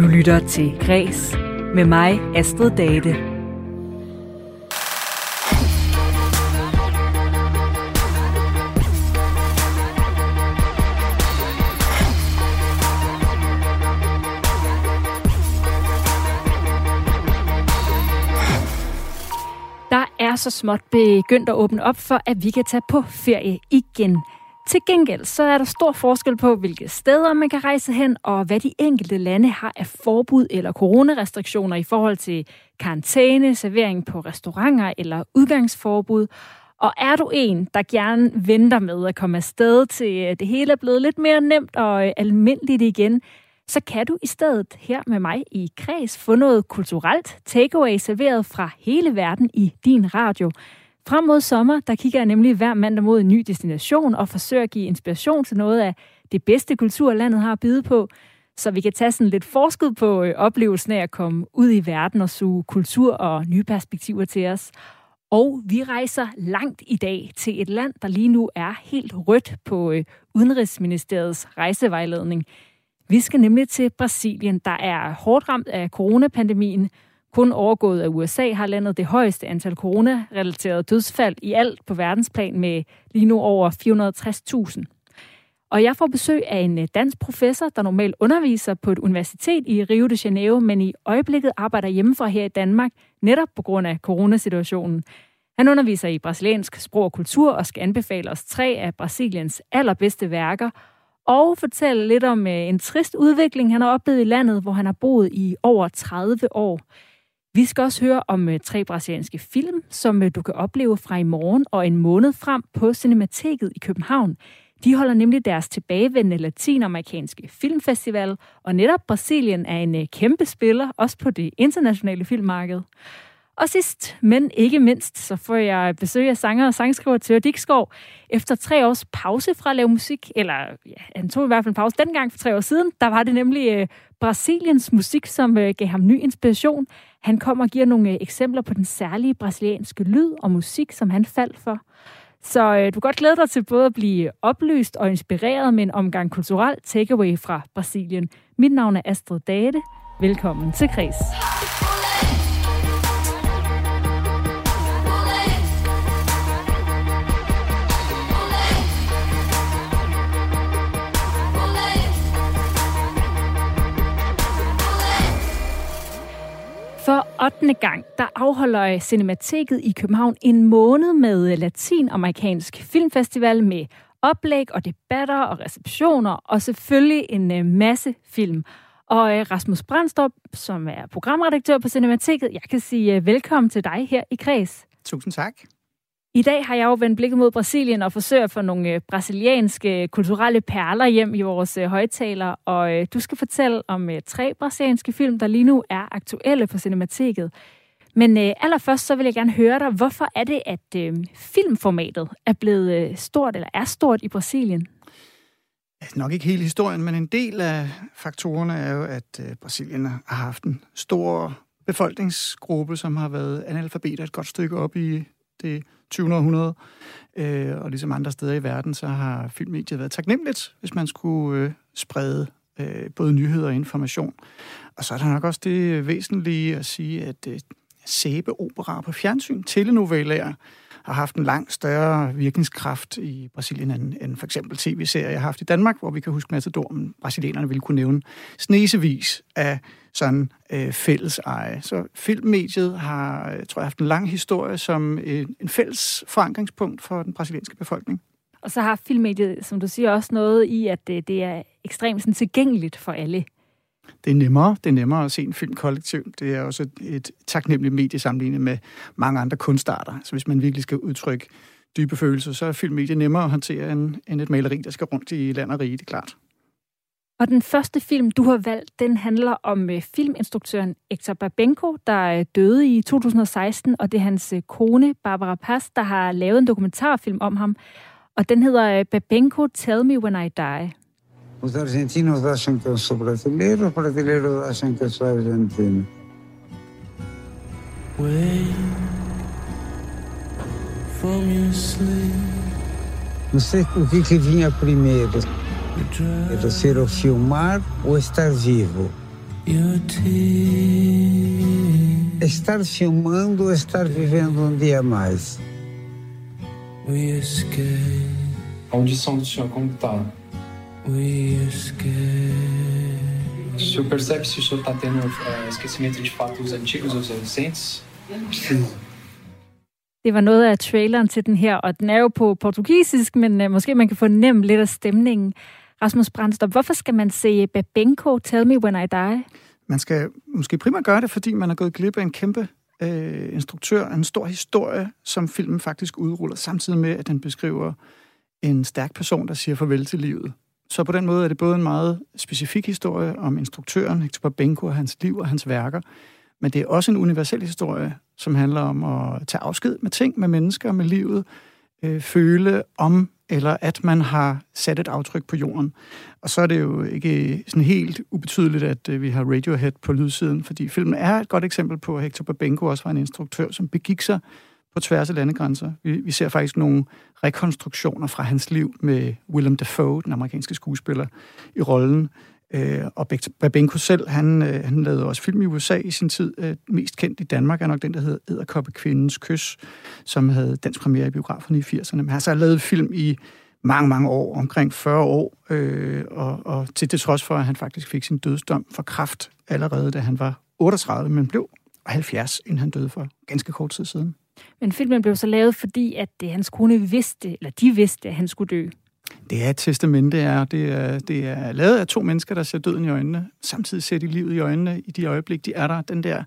Du lytter til Græs med mig, Astrid Date. Der er så småt begyndt at åbne op for, at vi kan tage på ferie igen. Til gengæld så er der stor forskel på, hvilke steder man kan rejse hen, og hvad de enkelte lande har af forbud eller coronarestriktioner i forhold til karantæne, servering på restauranter eller udgangsforbud. Og er du en, der gerne venter med at komme afsted til øh, det hele er blevet lidt mere nemt og øh, almindeligt igen, så kan du i stedet her med mig i Kreds få noget kulturelt takeaway serveret fra hele verden i din radio. Frem mod sommer, der kigger jeg nemlig hver mandag mod en ny destination og forsøger at give inspiration til noget af det bedste kultur, landet har at byde på, så vi kan tage sådan lidt forskud på øh, oplevelsen af at komme ud i verden og suge kultur og nye perspektiver til os. Og vi rejser langt i dag til et land, der lige nu er helt rødt på øh, Udenrigsministeriets rejsevejledning. Vi skal nemlig til Brasilien, der er hårdt ramt af coronapandemien, kun overgået af USA, har landet det højeste antal coronarelaterede dødsfald i alt på verdensplan med lige nu over 460.000. Og jeg får besøg af en øh, dansk professor, der normalt underviser på et universitet i Rio de Janeiro, men i øjeblikket arbejder hjemmefra her i Danmark, netop på grund af coronasituationen. Han underviser i brasiliansk sprog og kultur og skal anbefale os tre af Brasiliens allerbedste værker, og fortælle lidt om øh, en trist udvikling, han har oplevet i landet, hvor han har boet i over 30 år. Vi skal også høre om øh, tre brasilianske film, som øh, du kan opleve fra i morgen og en måned frem på Cinemateket i København. De holder nemlig deres tilbagevendende latinamerikanske filmfestival, og netop Brasilien er en øh, kæmpe spiller, også på det internationale filmmarked. Og sidst, men ikke mindst, så får jeg besøg af sanger og sangskriver Tør Dikskov. Efter tre års pause fra at lave musik, eller ja, han tog i hvert fald en pause dengang for tre år siden, der var det nemlig øh, Brasiliens musik, som øh, gav ham ny inspiration. Han kommer og giver nogle øh, eksempler på den særlige brasilianske lyd og musik, som han faldt for. Så øh, du kan godt glæde dig til både at blive oplyst og inspireret med en omgang kulturel takeaway fra Brasilien. Mit navn er Astrid Date. Velkommen til Kres. For 8. gang, der afholder Cinemateket i København en måned med øh, latinamerikansk filmfestival med oplæg og debatter og receptioner, og selvfølgelig en øh, masse film. Og øh, Rasmus Brandstrup, som er programredaktør på Cinemateket, jeg kan sige velkommen til dig her i Kreds. Tusind tak. I dag har jeg jo vendt blikket mod Brasilien og forsøger at få nogle øh, brasilianske kulturelle perler hjem i vores øh, højtaler. Og øh, du skal fortælle om tre brasilianske film, der lige nu er aktuelle på Cinemateket. Men øh, allerførst så vil jeg gerne høre dig, hvorfor er det, at øh, filmformatet er blevet øh, stort, eller er stort i Brasilien? Nok ikke hele historien, men en del af faktorerne er jo, at øh, Brasilien har haft en stor befolkningsgruppe, som har været analfabeter et godt stykke op i det 20. århundrede. Øh, og ligesom andre steder i verden, så har filmmediet været taknemmeligt, hvis man skulle øh, sprede øh, både nyheder og information. Og så er der nok også det væsentlige at sige, at øh, sæbeopera på fjernsyn, telenovellaer, har haft en langt større virkningskraft i Brasilien end, end for eksempel tv-serier, jeg har haft i Danmark, hvor vi kan huske Matador, men brasilianerne ville kunne nævne snesevis af sådan øh, fælles eje. Så filmmediet har, øh, tror jeg, haft en lang historie som en, en fælles forankringspunkt for den brasilianske befolkning. Og så har filmmediet, som du siger, også noget i, at det, det er ekstremt sådan, tilgængeligt for alle. Det er nemmere. Det er nemmere at se en film kollektivt. Det er også et, et taknemmeligt medie sammenlignet med mange andre kunstarter. Så hvis man virkelig skal udtrykke dybe følelser, så er filmmediet nemmere at håndtere end, end et maleri, der skal rundt i land og rige, det er klart. Og den første film, du har valgt, den handler om øh, filminstruktøren Hector Babenko, der øh, døde i 2016, og det er hans øh, kone, Barbara Paz, der har lavet en dokumentarfilm om ham. Og den hedder Babenko Tell Me When I Die. Os argentinos acham que eu sou brasileiro, os brasileiros acham que eu sou argentino. Não sei o que, que vinha primeiro. Era ser o filmar ou estar vivo. Estar filmando ou estar vivendo um dia mais? A audição do senhor, como tá? O senhor percebe se o senhor tá tendo uh, esquecimento de fatos antigos ou recentes? Det var noget af traileren til den her, og den er jo på portugisisk, men uh, måske man kan få nemt lidt af stemningen. Rasmus Brandstrup, hvorfor skal man se Babenko Tell Me When I Die? Man skal måske primært gøre det, fordi man er gået glip af en kæmpe øh, instruktør, en stor historie, som filmen faktisk udruller, samtidig med, at den beskriver en stærk person, der siger farvel til livet. Så på den måde er det både en meget specifik historie om instruktøren, Hector Babenko og hans liv og hans værker, men det er også en universel historie, som handler om at tage afsked med ting, med mennesker, med livet, øh, føle om eller at man har sat et aftryk på jorden. Og så er det jo ikke sådan helt ubetydeligt, at øh, vi har Radiohead på lydsiden, fordi filmen er et godt eksempel på, at Hector Babenko også var en instruktør, som begik sig på tværs af landegrænser. Vi, vi ser faktisk nogle rekonstruktioner fra hans liv med Willem Dafoe, den amerikanske skuespiller, i rollen. Øh, og Babenko selv, han, øh, han lavede også film i USA i sin tid. Øh, mest kendt i Danmark er nok den, der hedder Æderkoppe Kvindens Kys, som havde dansk premiere i biograferne i 80'erne. Men han har så lavet film i mange, mange år, omkring 40 år, øh, og, og til det trods for, at han faktisk fik sin dødsdom for kraft allerede, da han var 38, men blev 70, inden han døde for ganske kort tid siden. Men filmen blev så lavet, fordi at det, hans kone vidste, eller de vidste, at han skulle dø. Det er et testamente, er, det er, det er lavet af to mennesker, der ser døden i øjnene. Samtidig ser de livet i øjnene i de øjeblik, de er der. Den der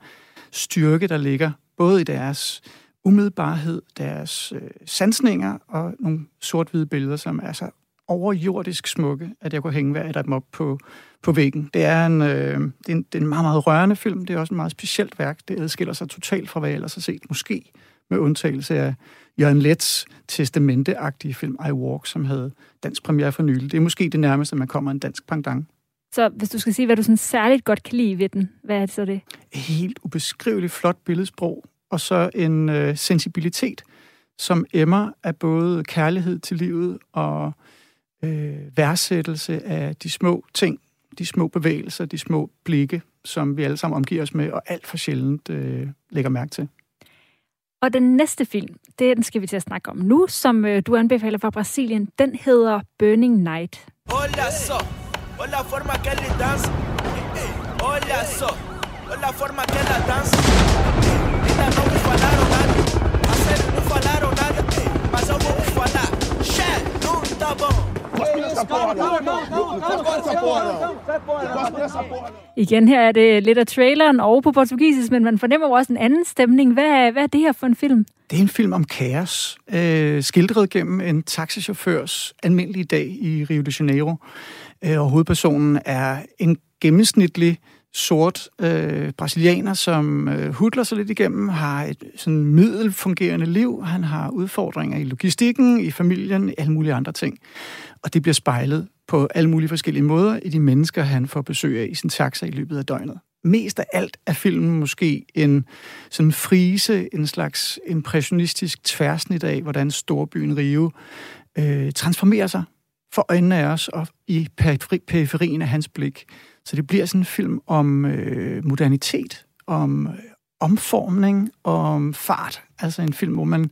styrke, der ligger både i deres umiddelbarhed, deres øh, sansninger og nogle sort-hvide billeder, som er så overjordisk smukke, at jeg kunne hænge hver af dem op på, på væggen. Det er, en, øh, det, er en, det er en meget, meget rørende film. Det er også et meget specielt værk. Det adskiller sig totalt fra, hvad jeg ellers har set. Måske med undtagelse af Jørgen Lets testamenteagtige film I Walk, som havde dansk premiere for nylig. Det er måske det nærmeste, man kommer en dansk pendant. Så hvis du skal sige, hvad du sådan særligt godt kan lide ved den, hvad er det så det? Helt ubeskriveligt flot billedsprog, og så en øh, sensibilitet, som emmer af både kærlighed til livet og øh, værdsættelse af de små ting, de små bevægelser, de små blikke, som vi alle sammen omgiver os med, og alt for sjældent øh, lægger mærke til. Og den næste film, den skal vi til at snakke om nu, som øh, du anbefaler fra Brasilien. Den hedder Burning Night. Hola so, hola forma que le dance. Hola so, hola forma que la dance. Ainda não me falaram nada, a sério não falaram nada, mas eu vou falar. Che, não tá bom. Igen her er det lidt af traileren og på portugisisk, men man fornemmer jo også en anden stemning. Hvad er, hvad er det her for en film? Det er en film om kaos, øh, skildret gennem en taxichaufførs almindelige dag i Rio de Janeiro. Øh, og hovedpersonen er en gennemsnitlig sort øh, brasilianer, som øh, hudler sig lidt igennem, har et sådan middelfungerende liv. Han har udfordringer i logistikken, i familien, alle mulige andre ting. Og det bliver spejlet på alle mulige forskellige måder i de mennesker, han får besøg af i sin taxa i løbet af døgnet. Mest af alt er filmen måske en sådan frise, en slags impressionistisk tværsnit af, hvordan storbyen Rio øh, transformerer sig for øjnene af os og i periferien af hans blik. Så det bliver sådan en film om øh, modernitet, om øh, omformning, om fart. Altså en film, hvor man,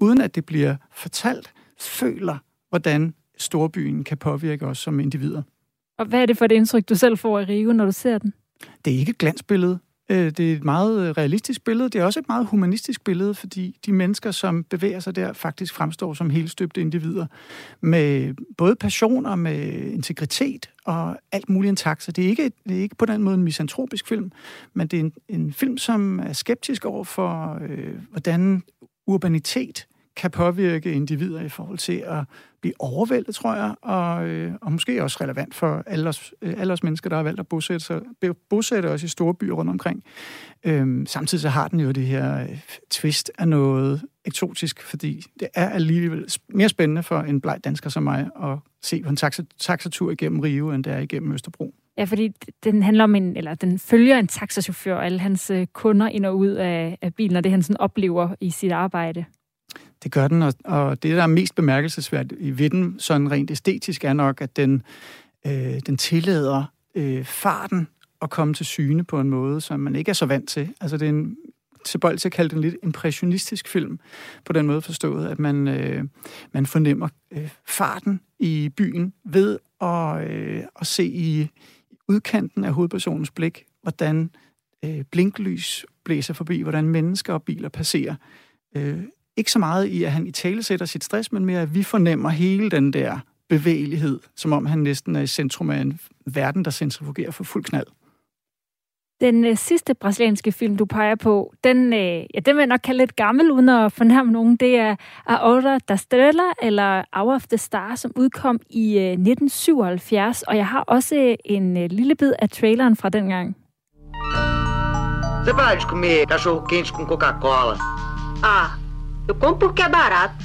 uden at det bliver fortalt, føler, hvordan storbyen kan påvirke os som individer. Og hvad er det for et indtryk, du selv får af Rio, når du ser den? Det er ikke et glansbillede. Øh, det er et meget øh, realistisk billede. Det er også et meget humanistisk billede, fordi de mennesker, som bevæger sig der, faktisk fremstår som helstøbte individer med både passion og med integritet og alt muligt intakt. Så det er ikke, det er ikke på den måde en misantropisk film, men det er en, en film, som er skeptisk over for, øh, hvordan urbanitet kan påvirke individer i forhold til at blive overvældet, tror jeg, og, øh, og måske også relevant for alle os, øh, alle os mennesker, der har valgt at bosætte, sig, bosætte os i store byer rundt omkring. Øhm, samtidig så har den jo det her øh, twist af noget eksotisk, fordi det er alligevel mere spændende for en bleg dansker som mig at se på en taxatur igennem Rio, end det er igennem Østerbro. Ja, fordi den handler om en, eller den følger en taxachauffør og alle hans øh, kunder ind og ud af, af bilen, og det han sådan oplever i sit arbejde. Det gør den, og, og det, der er mest bemærkelsesværdigt ved den, sådan rent æstetisk, er nok, at den, øh, den tillader øh, farten at komme til syne på en måde, som man ikke er så vant til. Altså det er en tilbøjelig til at kalde den lidt impressionistisk film, på den måde forstået, at man, øh, man fornemmer øh, farten i byen ved at, øh, at se i udkanten af hovedpersonens blik, hvordan øh, blinklys blæser forbi, hvordan mennesker og biler passerer. Øh, ikke så meget i, at han i tale sætter sit stress, men mere, at vi fornemmer hele den der bevægelighed, som om han næsten er i centrum af en verden, der centrifugerer for fuld knald. Den øh, sidste brasilianske film, du peger på, den, øh, ja, den vil jeg nok kalde lidt gammel, uden at fornærme nogen. Det er A Hora da Estrela, eller Hour of the Star, som udkom i øh, 1977. Og jeg har også øh, en øh, lille bid af traileren fra den gang. Você para de comer cachorro quente com Coca-Cola. Ah, eu como porque é barato.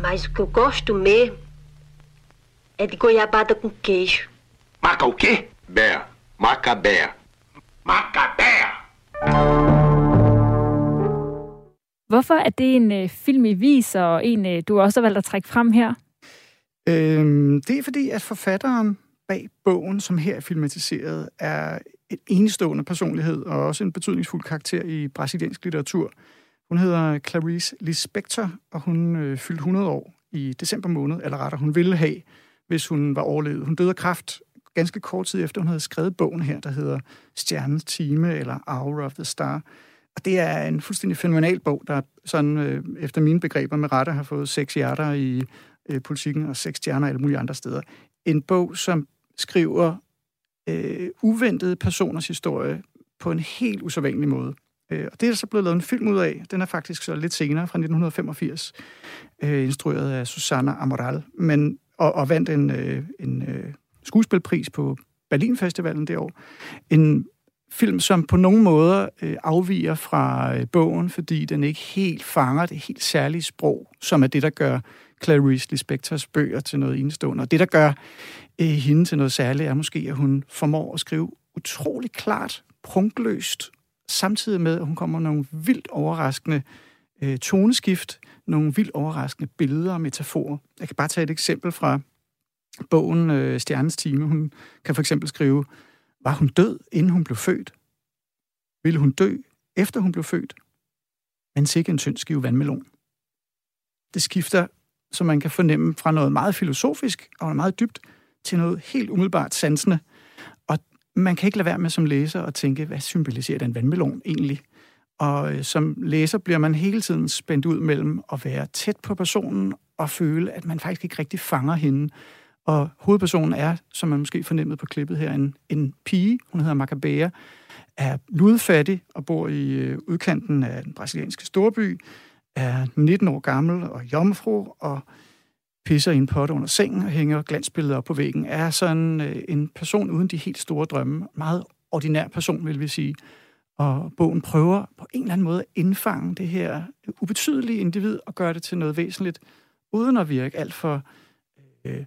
Mas o que eu gosto mesmo é de goiabada com queijo. Marca o quê? Bé. Macabea. Macabea! Hvorfor er det en øh, film i vis, og en, øh, du også har valgt at trække frem her? Øhm, det er fordi, at forfatteren bag bogen, som her er filmatiseret, er et enestående personlighed og også en betydningsfuld karakter i brasiliansk litteratur. Hun hedder Clarice Lispector, og hun øh, fyldte 100 år i december måned, eller rettere, hun ville have, hvis hun var overlevet. Hun døde af kræft ganske kort tid efter, hun havde skrevet bogen her, der hedder Stjernens Time, eller Hour of the Star. Og det er en fuldstændig fenomenal bog, der sådan, øh, efter mine begreber med rette har fået seks hjerter i øh, politikken og seks stjerner alle mulige andre steder. En bog, som skriver øh, uventede personers historie på en helt usædvanlig måde. Øh, og det er så blevet lavet en film ud af. Den er faktisk så lidt senere, fra 1985, øh, instrueret af Susanna Amoral, men, og, og vandt en, øh, en øh, skuespilpris på Berlinfestivalen det år. En film, som på nogle måder øh, afviger fra øh, bogen, fordi den ikke helt fanger det helt særlige sprog, som er det, der gør Clarice Lispectors bøger til noget enestående. Og det, der gør øh, hende til noget særligt, er måske, at hun formår at skrive utrolig klart, prunkløst, samtidig med, at hun kommer med nogle vildt overraskende øh, toneskift, nogle vildt overraskende billeder og metaforer. Jeg kan bare tage et eksempel fra bogen øh, Stjernens Time. Hun kan for eksempel skrive, var hun død, inden hun blev født? Ville hun dø, efter hun blev født? Men sikke en tynd skive vandmelon. Det skifter, som man kan fornemme, fra noget meget filosofisk og meget dybt, til noget helt umiddelbart sansende. Og man kan ikke lade være med som læser at tænke, hvad symboliserer den vandmelon egentlig? Og øh, som læser bliver man hele tiden spændt ud mellem at være tæt på personen og føle, at man faktisk ikke rigtig fanger hende. Og hovedpersonen er, som man måske fornemmede på klippet her, en, en pige, hun hedder Macabea, er ludfattig og bor i øh, udkanten af den brasilianske storby, er 19 år gammel og jomfru, og pisser i en pot under sengen og hænger glansbilleder op på væggen, er sådan øh, en person uden de helt store drømme. Meget ordinær person, vil vi sige. Og bogen prøver på en eller anden måde at indfange det her ubetydelige individ og gøre det til noget væsentligt, uden at virke alt for øh,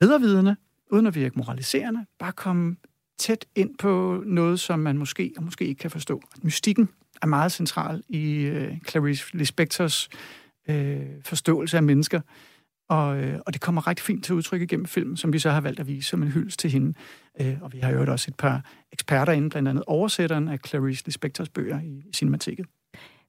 bedrevidende, uden at virke moraliserende, bare komme tæt ind på noget, som man måske og måske ikke kan forstå. Mystikken er meget central i øh, Clarice Lispectors øh, forståelse af mennesker, og, øh, og det kommer rigtig fint til udtryk igennem filmen, som vi så har valgt at vise som en hyldest til hende. Øh, og vi har jo også et par eksperter inde, blandt andet oversætteren af Clarice Lispectors bøger i, i Cinematiket.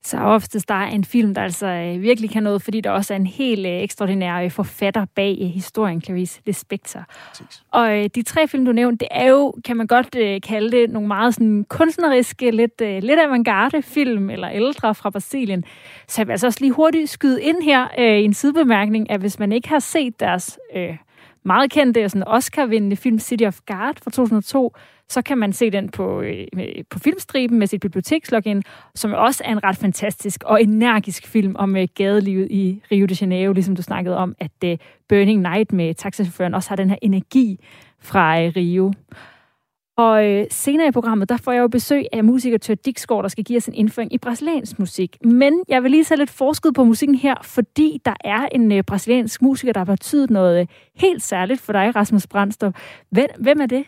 Så oftest der er en film, der altså øh, virkelig kan noget, fordi der også er en helt øh, ekstraordinær øh, forfatter bag historien, Clarice Lispector. Præcis. Og de tre film, du nævnte, det er jo, kan man godt kalde det, nogle meget sådan kunstneriske, lidt, lidt avantgarde film, eller ældre fra Brasilien. Så jeg vil altså også lige hurtigt skyde ind her øh, i en sidebemærkning, at hvis man ikke har set deres øh, meget kendte sådan Oscar-vindende film City of God fra 2002, så kan man se den på, øh, øh, på filmstriben med sit bibliotekslogin, som også er en ret fantastisk og energisk film om øh, gadelivet i Rio de Janeiro, ligesom du snakkede om, at øh, Burning Night med taxachaufføren også har den her energi fra øh, Rio. Og øh, senere i programmet, der får jeg jo besøg af musiker Tør Dixgaard, der skal give os en indføring i brasiliansk musik. Men jeg vil lige tage lidt forskud på musikken her, fordi der er en øh, brasiliansk musiker, der har betydet noget øh, helt særligt for dig, Rasmus Brandstrup. Hvem, hvem er det?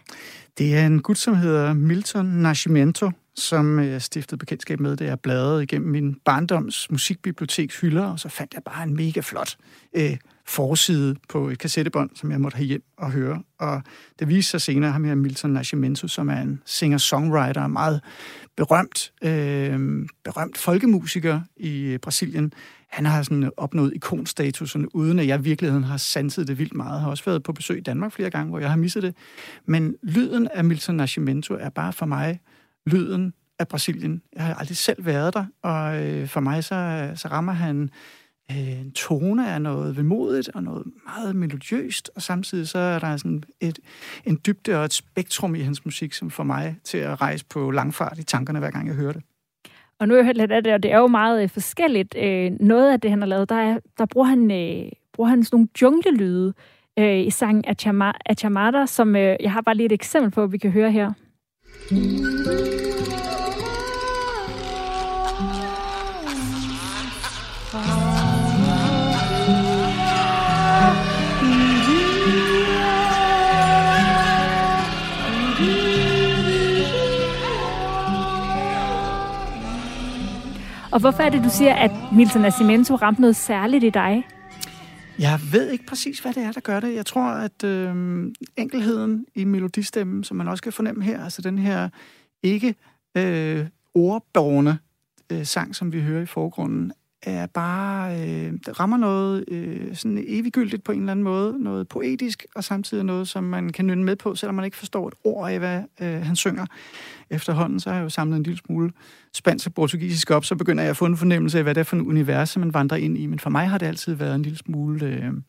Det er en gut, som hedder Milton Nascimento, som jeg stiftede bekendtskab med, da jeg bladrede igennem min barndoms musikbiblioteks hylder, og så fandt jeg bare en mega flot øh, forside på et kassettebånd, som jeg måtte have hjem og høre. Og det viste sig senere ham her Milton Nascimento, som er en singer-songwriter, meget berømt, øh, berømt folkemusiker i øh, Brasilien. Han har sådan opnået ikonstatus, uden at jeg i virkeligheden har sanset det vildt meget. Jeg har også været på besøg i Danmark flere gange, hvor jeg har misset det. Men lyden af Milton Nascimento er bare for mig lyden af Brasilien. Jeg har aldrig selv været der, og øh, for mig så, så rammer han øh, en tone af noget vemodigt og noget meget melodiøst, og samtidig så er der sådan et, en dybde og et spektrum i hans musik, som får mig til at rejse på langfart i tankerne, hver gang jeg hører det. Og nu har jeg hørt lidt af det, og det er jo meget øh, forskelligt. Øh, noget af det, han har lavet, der, er, der bruger, han, øh, bruger han sådan nogle junglelyde øh, i sangen Achamada, som øh, jeg har bare lige et eksempel på, vi kan høre her. Og hvorfor er det, du siger, at Milton Nascimento ramte noget særligt i dig? Jeg ved ikke præcis, hvad det er, der gør det. Jeg tror, at øh, enkelheden i melodistemmen, som man også kan fornemme her, altså den her ikke øh, ordborgende øh, sang, som vi hører i forgrunden, er bare, øh, rammer noget øh, sådan eviggyldigt på en eller anden måde, noget poetisk, og samtidig noget, som man kan nynne med på, selvom man ikke forstår et ord af, hvad øh, han synger. Efterhånden så har jeg jo samlet en lille smule spansk og portugisisk op, så begynder jeg at få en fornemmelse af, hvad det er for en univers, man vandrer ind i. Men for mig har det altid været en lille smule, øh, en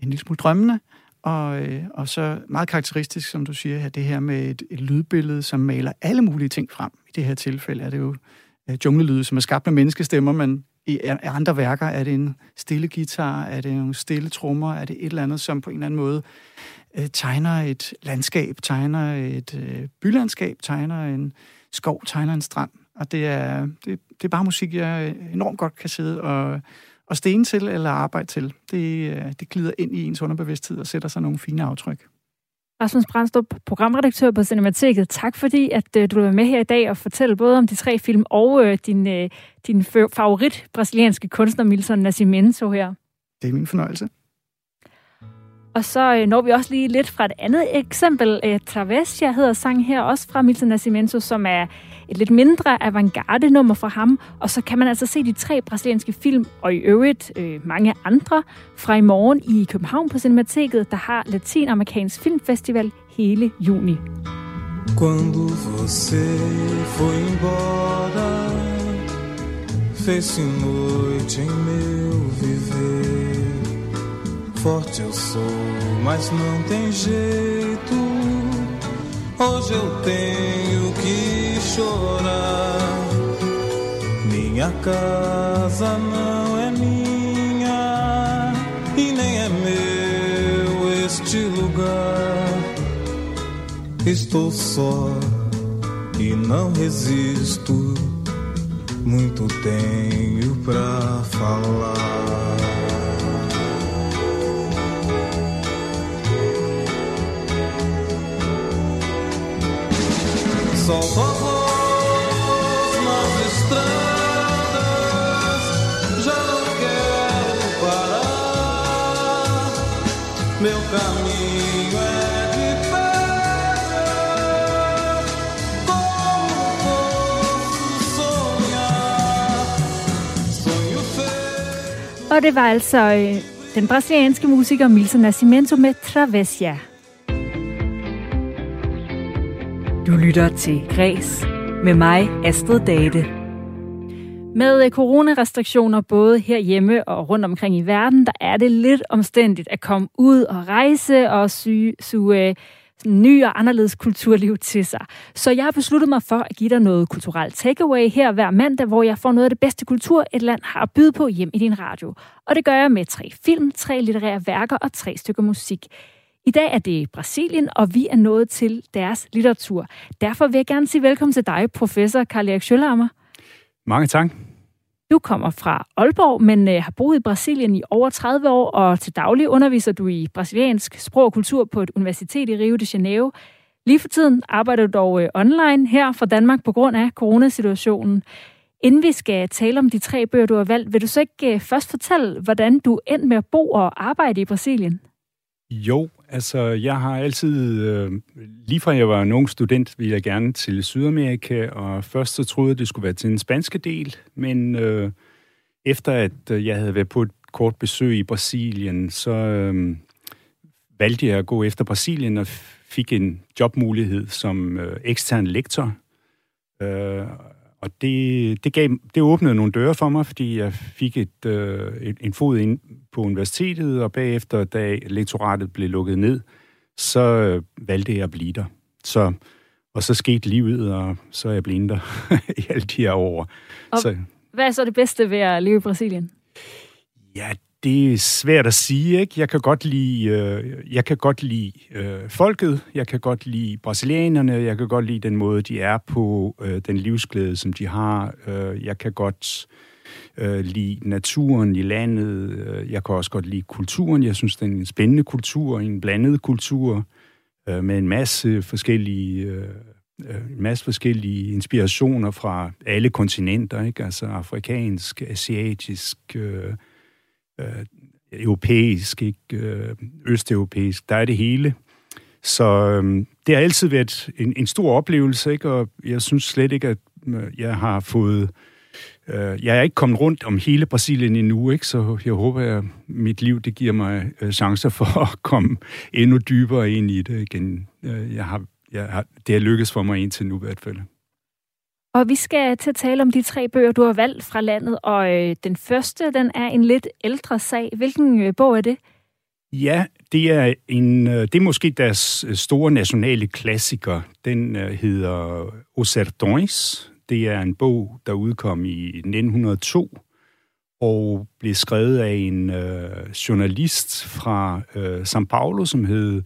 lille smule drømmende, og, øh, og så meget karakteristisk, som du siger her, det her med et, et lydbillede, som maler alle mulige ting frem. I det her tilfælde er det jo øh, junglelyde, som er skabt med menneskestemmer, men i andre værker er det en stille guitar, er det nogle stille trommer, er det et eller andet, som på en eller anden måde øh, tegner et landskab, tegner et øh, bylandskab, tegner en skov, tegner en strand. Og det er, det, det er bare musik, jeg enormt godt kan sidde og, og stene til eller arbejde til. Det, øh, det glider ind i ens underbevidsthed og sætter sig nogle fine aftryk. Rasmus Brandstrup, programredaktør på Cinemateket. Tak fordi, at øh, du var med her i dag og fortælle både om de tre film og øh, din, øh, din favorit brasilianske kunstner Milton Nascimento her. Det er min fornøjelse. Og så øh, når vi også lige lidt fra et andet eksempel. Øh, uh, jeg hedder sang her, også fra Milton Nascimento, som er et lidt mindre avantgarde nummer fra ham. Og så kan man altså se de tre brasilianske film, og i øvrigt øh, mange andre, fra i morgen i København på Cinemateket, der har Latinamerikansk Filmfestival hele juni. Quando você foi embora Fez-se noite em meu viver Forte eu sou, mas não tem jeito Hoje eu tenho que chorar. Minha casa não é minha e nem é meu este lugar. Estou só e não resisto. Muito tenho pra falar. São a nas estradas. Já não quero parar. Meu caminho é de pedra. Como posso sonhar? Sonho feito. Og det var altså øh, den brasilianske musiker Milton Nascimento med Travessia. Du lytter til Græs med mig, Astrid Date. Med øh, coronarestriktioner både herhjemme og rundt omkring i verden, der er det lidt omstændigt at komme ud og rejse og suge, suge ny og anderledes kulturliv til sig. Så jeg har besluttet mig for at give dig noget kulturelt takeaway her hver mandag, hvor jeg får noget af det bedste kultur, et land har at byde på hjem i din radio. Og det gør jeg med tre film, tre litterære værker og tre stykker musik. I dag er det Brasilien, og vi er nået til deres litteratur. Derfor vil jeg gerne sige velkommen til dig, professor Karl Erik Schølhammer. Mange tak. Du kommer fra Aalborg, men øh, har boet i Brasilien i over 30 år, og til daglig underviser du i brasiliansk sprog og kultur på et universitet i Rio de Janeiro. Lige for tiden arbejder du dog øh, online her fra Danmark på grund af coronasituationen. Inden vi skal tale om de tre bøger, du har valgt, vil du så ikke øh, først fortælle, hvordan du endte med at bo og arbejde i Brasilien? Jo, altså jeg har altid, øh, lige fra jeg var en ung student, ville jeg gerne til Sydamerika, og først så troede jeg, det skulle være til den spanske del, men øh, efter at øh, jeg havde været på et kort besøg i Brasilien, så øh, valgte jeg at gå efter Brasilien og fik en jobmulighed som øh, ekstern lektor. Øh, og det, det, gav, det åbnede nogle døre for mig, fordi jeg fik et, øh, et, en fod ind på universitetet, og bagefter, da lektoratet blev lukket ned, så øh, valgte jeg at blive der. Så, og så skete livet, og så er jeg blevet der i alle de her år. Og så, hvad er så det bedste ved at leve i Brasilien? Ja, det er svært at sige, ikke? Jeg kan godt lide, øh, jeg kan godt lide øh, folket, jeg kan godt lide brasilianerne, jeg kan godt lide den måde, de er på, øh, den livsglæde, som de har. Øh, jeg kan godt øh, lide naturen i landet. Øh, jeg kan også godt lide kulturen. Jeg synes, det er en spændende kultur, en blandet kultur øh, med en masse forskellige... Øh, øh en masse forskellige inspirationer fra alle kontinenter, ikke? Altså afrikansk, asiatisk, øh, øh, europæisk, ikke? Øh, østeuropæisk. Der er det hele. Så øh, det har altid været en, en stor oplevelse, ikke? og jeg synes slet ikke, at øh, jeg har fået... Øh, jeg er ikke kommet rundt om hele Brasilien endnu, ikke? så jeg håber, at mit liv det giver mig øh, chancer for at komme endnu dybere ind i det igen. Øh, jeg har, jeg har, det har lykkes for mig indtil nu i hvert fald. Og vi skal til at tale om de tre bøger, du har valgt fra landet, og øh, den første, den er en lidt ældre sag. Hvilken øh, bog er det? Ja, det er, en, øh, det er måske deres øh, store nationale klassiker. Den øh, hedder Os Det er en bog, der udkom i 1902 og blev skrevet af en øh, journalist fra øh, São Paulo, som hed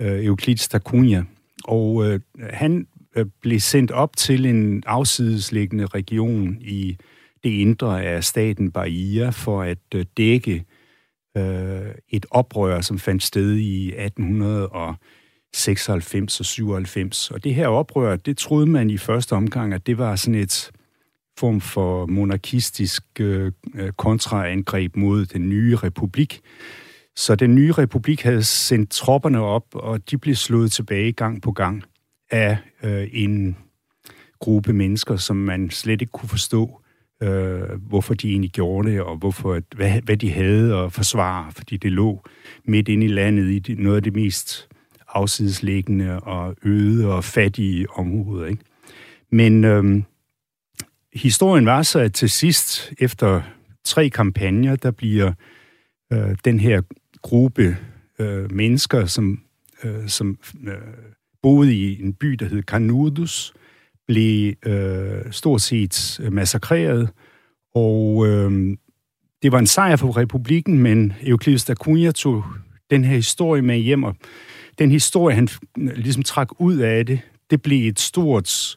øh, Euclides da Cunha. Og øh, han Øh, blev sendt op til en afsidesliggende region i det indre af staten Bahia for at øh, dække øh, et oprør, som fandt sted i 1896 og 97. Og det her oprør, det troede man i første omgang, at det var sådan et form for monarkistisk øh, øh kontraangreb mod den nye republik. Så den nye republik havde sendt tropperne op, og de blev slået tilbage gang på gang af øh, en gruppe mennesker, som man slet ikke kunne forstå, øh, hvorfor de egentlig gjorde det, og hvorfor, hvad, hvad de havde at forsvare, fordi det lå midt inde i landet i noget af det mest afsidesliggende og øde og fattige områder. Ikke? Men øh, historien var så, at til sidst, efter tre kampagner, der bliver øh, den her gruppe øh, mennesker, som, øh, som øh, boede i en by, der hed Canudus, blev øh, stort set øh, massakreret, og øh, det var en sejr for republikken, men Euclides da Cunha tog den her historie med hjem, og den historie, han ligesom trak ud af det, det blev et stort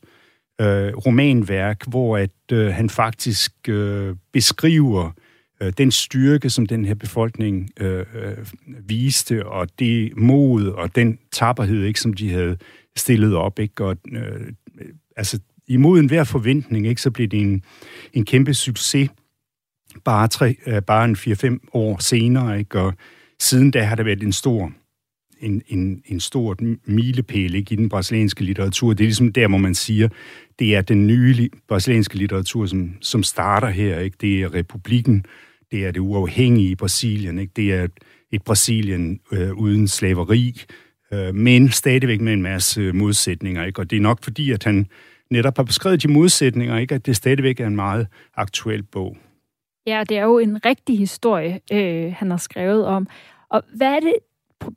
øh, romanværk, hvor at øh, han faktisk øh, beskriver øh, den styrke, som den her befolkning øh, øh, viste, og det mod og den tapperhed, ikke, som de havde stillet op. Ikke? Og, øh, altså, imod enhver forventning, ikke, så blev det en, en kæmpe succes bare, tre, øh, bare en 4-5 år senere. Ikke? Og siden da har der været en stor en, en, en stor milepæl ikke, i den brasilianske litteratur. Det er ligesom der, hvor man siger, det er den nye brasilianske litteratur, som, som starter her. Ikke? Det er republikken, det er det uafhængige Brasilien, ikke? det er et Brasilien øh, uden slaveri, øh, men stadigvæk med en masse øh, modsætninger. Ikke? Og det er nok fordi, at han netop har beskrevet de modsætninger, ikke? at det stadigvæk er en meget aktuel bog. Ja, det er jo en rigtig historie, øh, han har skrevet om. Og hvad er det,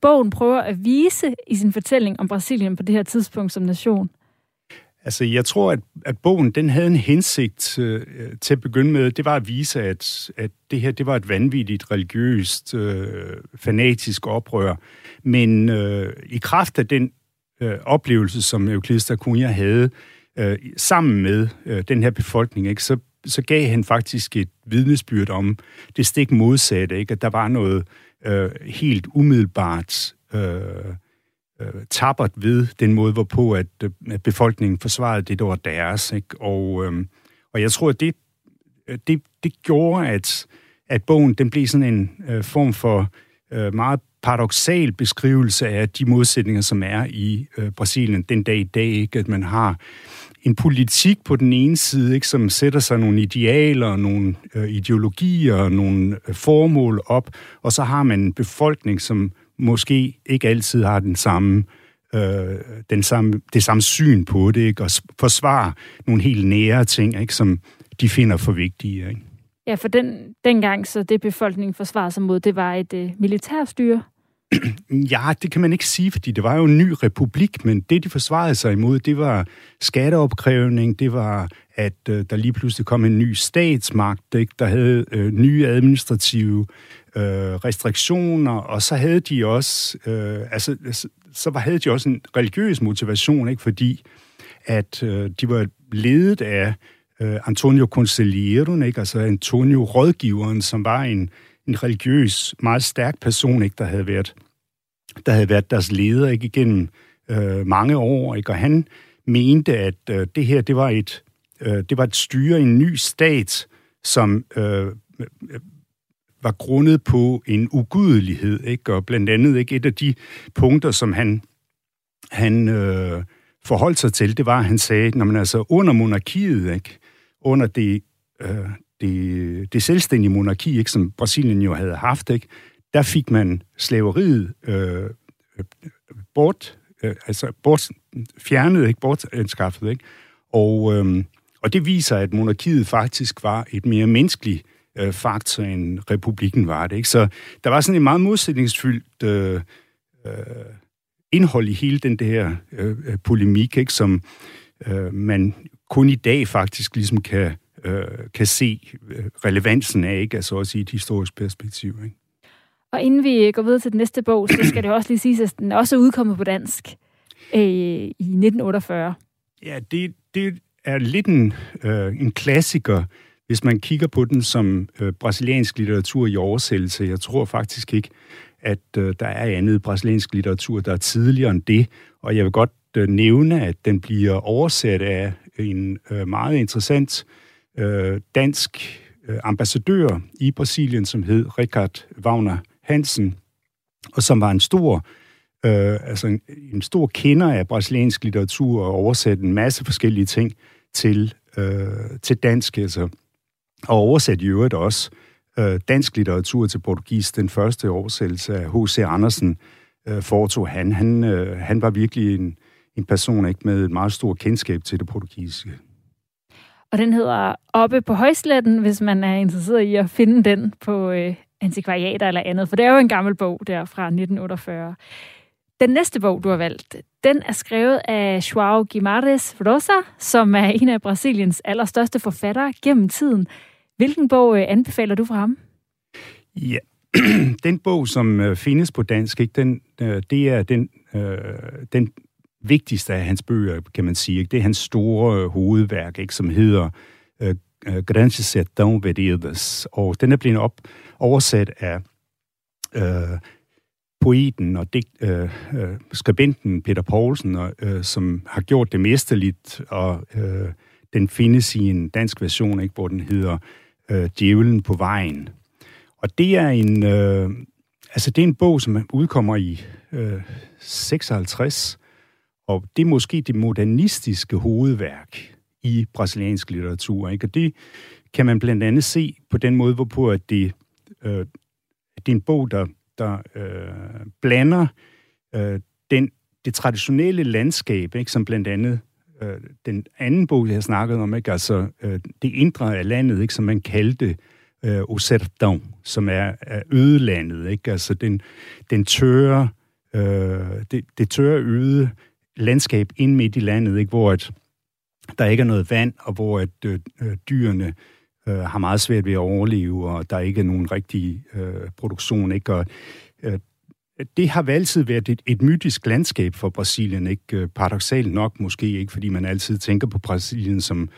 bogen prøver at vise i sin fortælling om Brasilien på det her tidspunkt som nation? Altså, jeg tror, at, at bogen den havde en hensigt øh, til at begynde med. Det var at vise, at, at det her det var et vanvittigt, religiøst, øh, fanatisk oprør. Men øh, i kraft af den øh, oplevelse, som Euclides da Cunha havde, øh, sammen med øh, den her befolkning, ikke, så, så gav han faktisk et vidnesbyrd om det stik modsatte, ikke? at der var noget øh, helt umiddelbart øh, øh, tabert ved den måde, hvorpå at, øh, at befolkningen forsvarede det, der var deres. Ikke? Og, øh, og jeg tror, at det, øh, det, det gjorde, at, at bogen den blev sådan en øh, form for øh, meget paradoxal beskrivelse af de modsætninger, som er i øh, Brasilien den dag i dag. Ikke? At man har en politik på den ene side, ikke, som sætter sig nogle idealer, nogle øh, ideologier, nogle øh, formål op, og så har man en befolkning, som måske ikke altid har den samme, øh, den samme, det samme syn på det, ikke, og forsvarer nogle helt nære ting, ikke, som de finder for vigtige. Ikke? Ja, for den, dengang, så det befolkningen forsvarede sig mod, det var et øh, militærstyre, Ja, det kan man ikke sige, fordi det var jo en ny republik, men det, de forsvarede sig imod, det var skatteopkrævning, det var, at øh, der lige pludselig kom en ny statsmagt, ikke, der havde øh, nye administrative øh, restriktioner, og så havde de også, øh, altså, altså, så var, havde de også en religiøs motivation, ikke, fordi at øh, de var ledet af øh, Antonio Consiglieron, ikke, altså Antonio rådgiveren, som var en en religiøs, meget stærk person, ikke, der havde været, der havde været deres leder ikke, igennem øh, mange år. Ikke, og han mente, at øh, det her det var, et, øh, det var et styre i en ny stat, som øh, var grundet på en ugudelighed. Ikke? Og blandt andet ikke et af de punkter, som han, han øh, forholdt sig til, det var, at han sagde, når man altså under monarkiet, ikke? under det, øh, det, det selvstændige monarki, ikke, som Brasilien jo havde haft, ikke, der fik man slaveriet øh, øh bort, øh, altså bort, fjernet, ikke, bortskaffet, ikke? Og, øh, og det viser, at monarkiet faktisk var et mere menneskeligt øh, faktor, end republikken var det. Ikke? Så der var sådan en meget modsætningsfyldt øh, øh, indhold i hele den der øh, polemik, ikke? som øh, man kun i dag faktisk ligesom kan øh, kan se øh, relevansen af, ikke? altså også i et historisk perspektiv. Ikke? Og inden vi går videre til den næste bog, så skal det også lige sige, at den også er udkommet på dansk øh, i 1948. Ja, det, det er lidt en, øh, en klassiker, hvis man kigger på den som øh, brasiliansk litteratur i oversættelse. Jeg tror faktisk ikke, at øh, der er andet brasiliansk litteratur, der er tidligere end det. Og jeg vil godt øh, nævne, at den bliver oversat af en øh, meget interessant øh, dansk øh, ambassadør i Brasilien, som hed Richard Wagner Hansen, og som var en stor, øh, altså en, en stor kender af brasiliansk litteratur og oversat en masse forskellige ting til, øh, til dansk, altså, og oversat i øvrigt også øh, dansk litteratur til portugis. Den første oversættelse af H.C. Andersen øh, foretog han. Han, øh, han var virkelig en, en person ikke med et meget stort kendskab til det portugisiske. Og den hedder Oppe på Højsletten, hvis man er interesseret i at finde den på øh, antikvariater eller andet, for det er jo en gammel bog der fra 1948. Den næste bog, du har valgt, den er skrevet af João Guimarães Rosa, som er en af Brasiliens allerstørste forfattere gennem tiden. Hvilken bog øh, anbefaler du fra ham? Ja, den bog, som øh, findes på dansk, ikke, den, øh, det er den, øh, den vigtigste af hans bøger, kan man sige. Ikke? Det er hans store øh, hovedværk, ikke? som hedder øh, øh Grandes Sertão Veredas. Og den er blevet op, oversat af øh, poeten og digt, øh, øh, skribenten Peter Poulsen, og, øh, som har gjort det mesterligt, og øh, den findes i en dansk version, ikke, hvor den hedder øh, Djævlen på vejen. Og det er en, øh, altså det er en bog, som udkommer i øh, 56, og det er måske det modernistiske hovedværk i brasiliansk litteratur. Ikke? Og det kan man blandt andet se på den måde, hvorpå at det, øh, det er en bog, der, der øh, blander øh, den, det traditionelle landskab, ikke? som blandt andet øh, den anden bog, jeg har snakket om, ikke? altså øh, det indre af landet, ikke? som man kaldte øh, Osertão, som er, er ødelandet, ikke? altså den, den tørre, øh, det, det tørre øde landskab ind midt i landet, ikke, hvor at der ikke er noget vand, og hvor at, øh, øh dyrene øh, har meget svært ved at overleve, og der ikke er nogen rigtig øh, produktion. Ikke? Og, øh, det har altid været et, et mytisk landskab for Brasilien, ikke øh, paradoxalt nok måske ikke, fordi man altid tænker på Brasilien som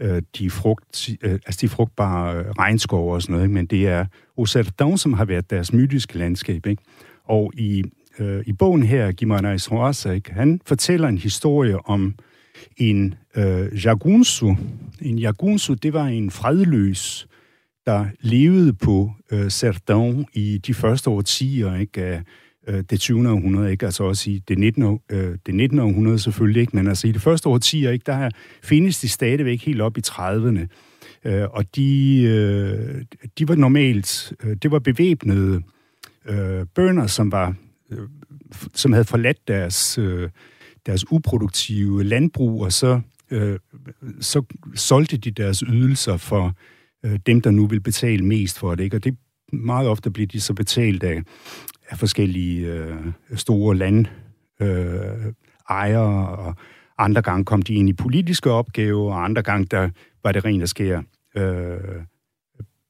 øh, de, frugt, øh, altså de frugtbare øh, regnskove og sådan noget, ikke? men det er Osertão, som har været deres mytiske landskab. Ikke? Og i øh, i bogen her, Guimarães Rosa, ikke? han fortæller en historie om en øh, jagunsu. En jagunsu, det var en fredløs, der levede på øh, Cerdan i de første årtier ikke, af øh, det 20. århundrede, ikke? altså også i det 19. Øh, det 19. århundrede selvfølgelig, ikke? men altså i det første årtier, ikke? der findes de stadigvæk helt op i 30'erne. Øh, og de, øh, de var normalt, øh, det var bevæbnede øh, bønder, som var øh, som havde forladt deres, øh, deres uproduktive landbrug, og så, øh, så solgte de deres ydelser for øh, dem, der nu vil betale mest for det. Ikke? Og det meget ofte bliver de så betalt af, af forskellige øh, store land øh, ejere, og andre gange kom de ind i politiske opgaver, og andre gange der var det rent at skære øh,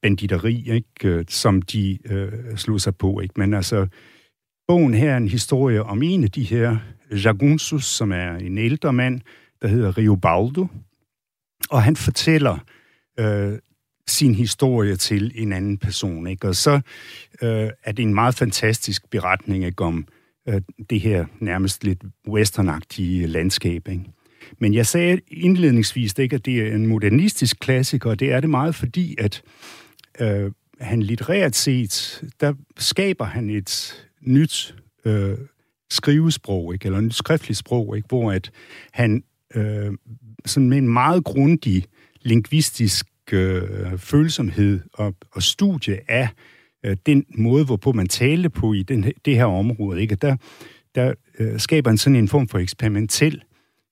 banditteri, ikke? Øh, som de øh, slog sig på. Ikke? Men altså, bogen her er en historie om en af de her Jagunsus, som er en ældre mand, der hedder Rio Baldo, og han fortæller øh, sin historie til en anden person. Ikke? Og så øh, er det en meget fantastisk beretning ikke, om øh, det her nærmest lidt westernagtige landskab. Ikke? Men jeg sagde indledningsvis ikke, at det er en modernistisk klassiker, og det er det meget fordi, at øh, han litterært set, der skaber han et nyt øh, skrivesprog, ikke? eller et nyt skriftligt sprog, ikke? hvor at han øh, sådan med en meget grundig lingvistisk øh, følsomhed og, og studie af øh, den måde, hvorpå man talte på i den, det her område, ikke? der, der øh, skaber han sådan en form for eksperimentel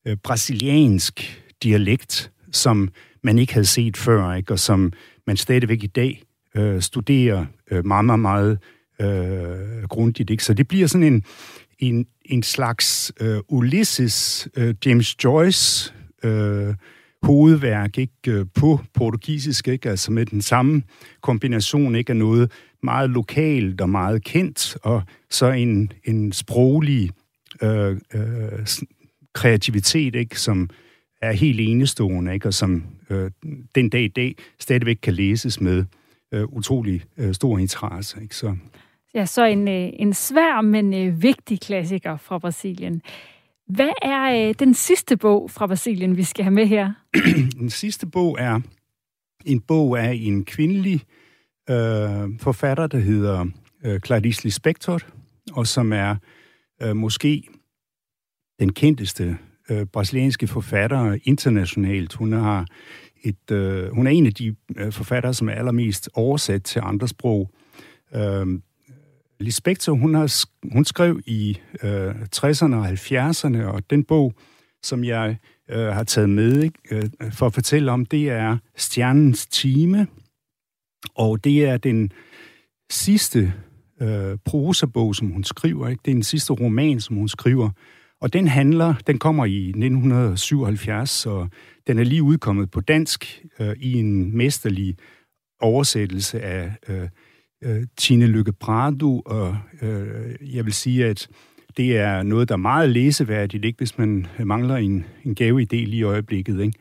øh, brasiliansk dialekt, som man ikke havde set før, ikke? og som man stadigvæk i dag øh, studerer øh, meget, meget, meget øh, grundigt. Ikke? Så det bliver sådan en, en, en slags øh, Ulysses, øh, James Joyce øh, hovedværk ikke, øh, på portugisisk, ikke? altså med den samme kombination ikke, af noget meget lokalt og meget kendt, og så en, en sproglig øh, øh, kreativitet, ikke, som er helt enestående, ikke, og som øh, den dag i dag stadigvæk kan læses med øh, utrolig øh, stor interesse. Ikke? Så. Ja, så en, øh, en svær, men øh, vigtig klassiker fra Brasilien. Hvad er øh, den sidste bog fra Brasilien, vi skal have med her? den sidste bog er en bog af en kvindelig øh, forfatter, der hedder øh, Clarice Lispector, og som er øh, måske den kendteste øh, brasilianske forfatter internationalt. Hun har et, øh, hun er en af de øh, forfattere, som er allermest oversat til andre sprog. Øh, Lispector, hun, har, hun skrev i øh, 60'erne og 70'erne, og den bog, som jeg øh, har taget med ikke, øh, for at fortælle om, det er Stjernens Time, og det er den sidste øh, prosabog, som hun skriver. Ikke? Det er den sidste roman, som hun skriver. Og den handler, den kommer i 1977, og den er lige udkommet på dansk øh, i en mesterlig oversættelse af øh, øh, Tine Lykke Prado, og øh, jeg vil sige, at det er noget, der er meget læseværdigt, ikke, hvis man øh, mangler en, en gaveidé lige i øjeblikket. Ikke?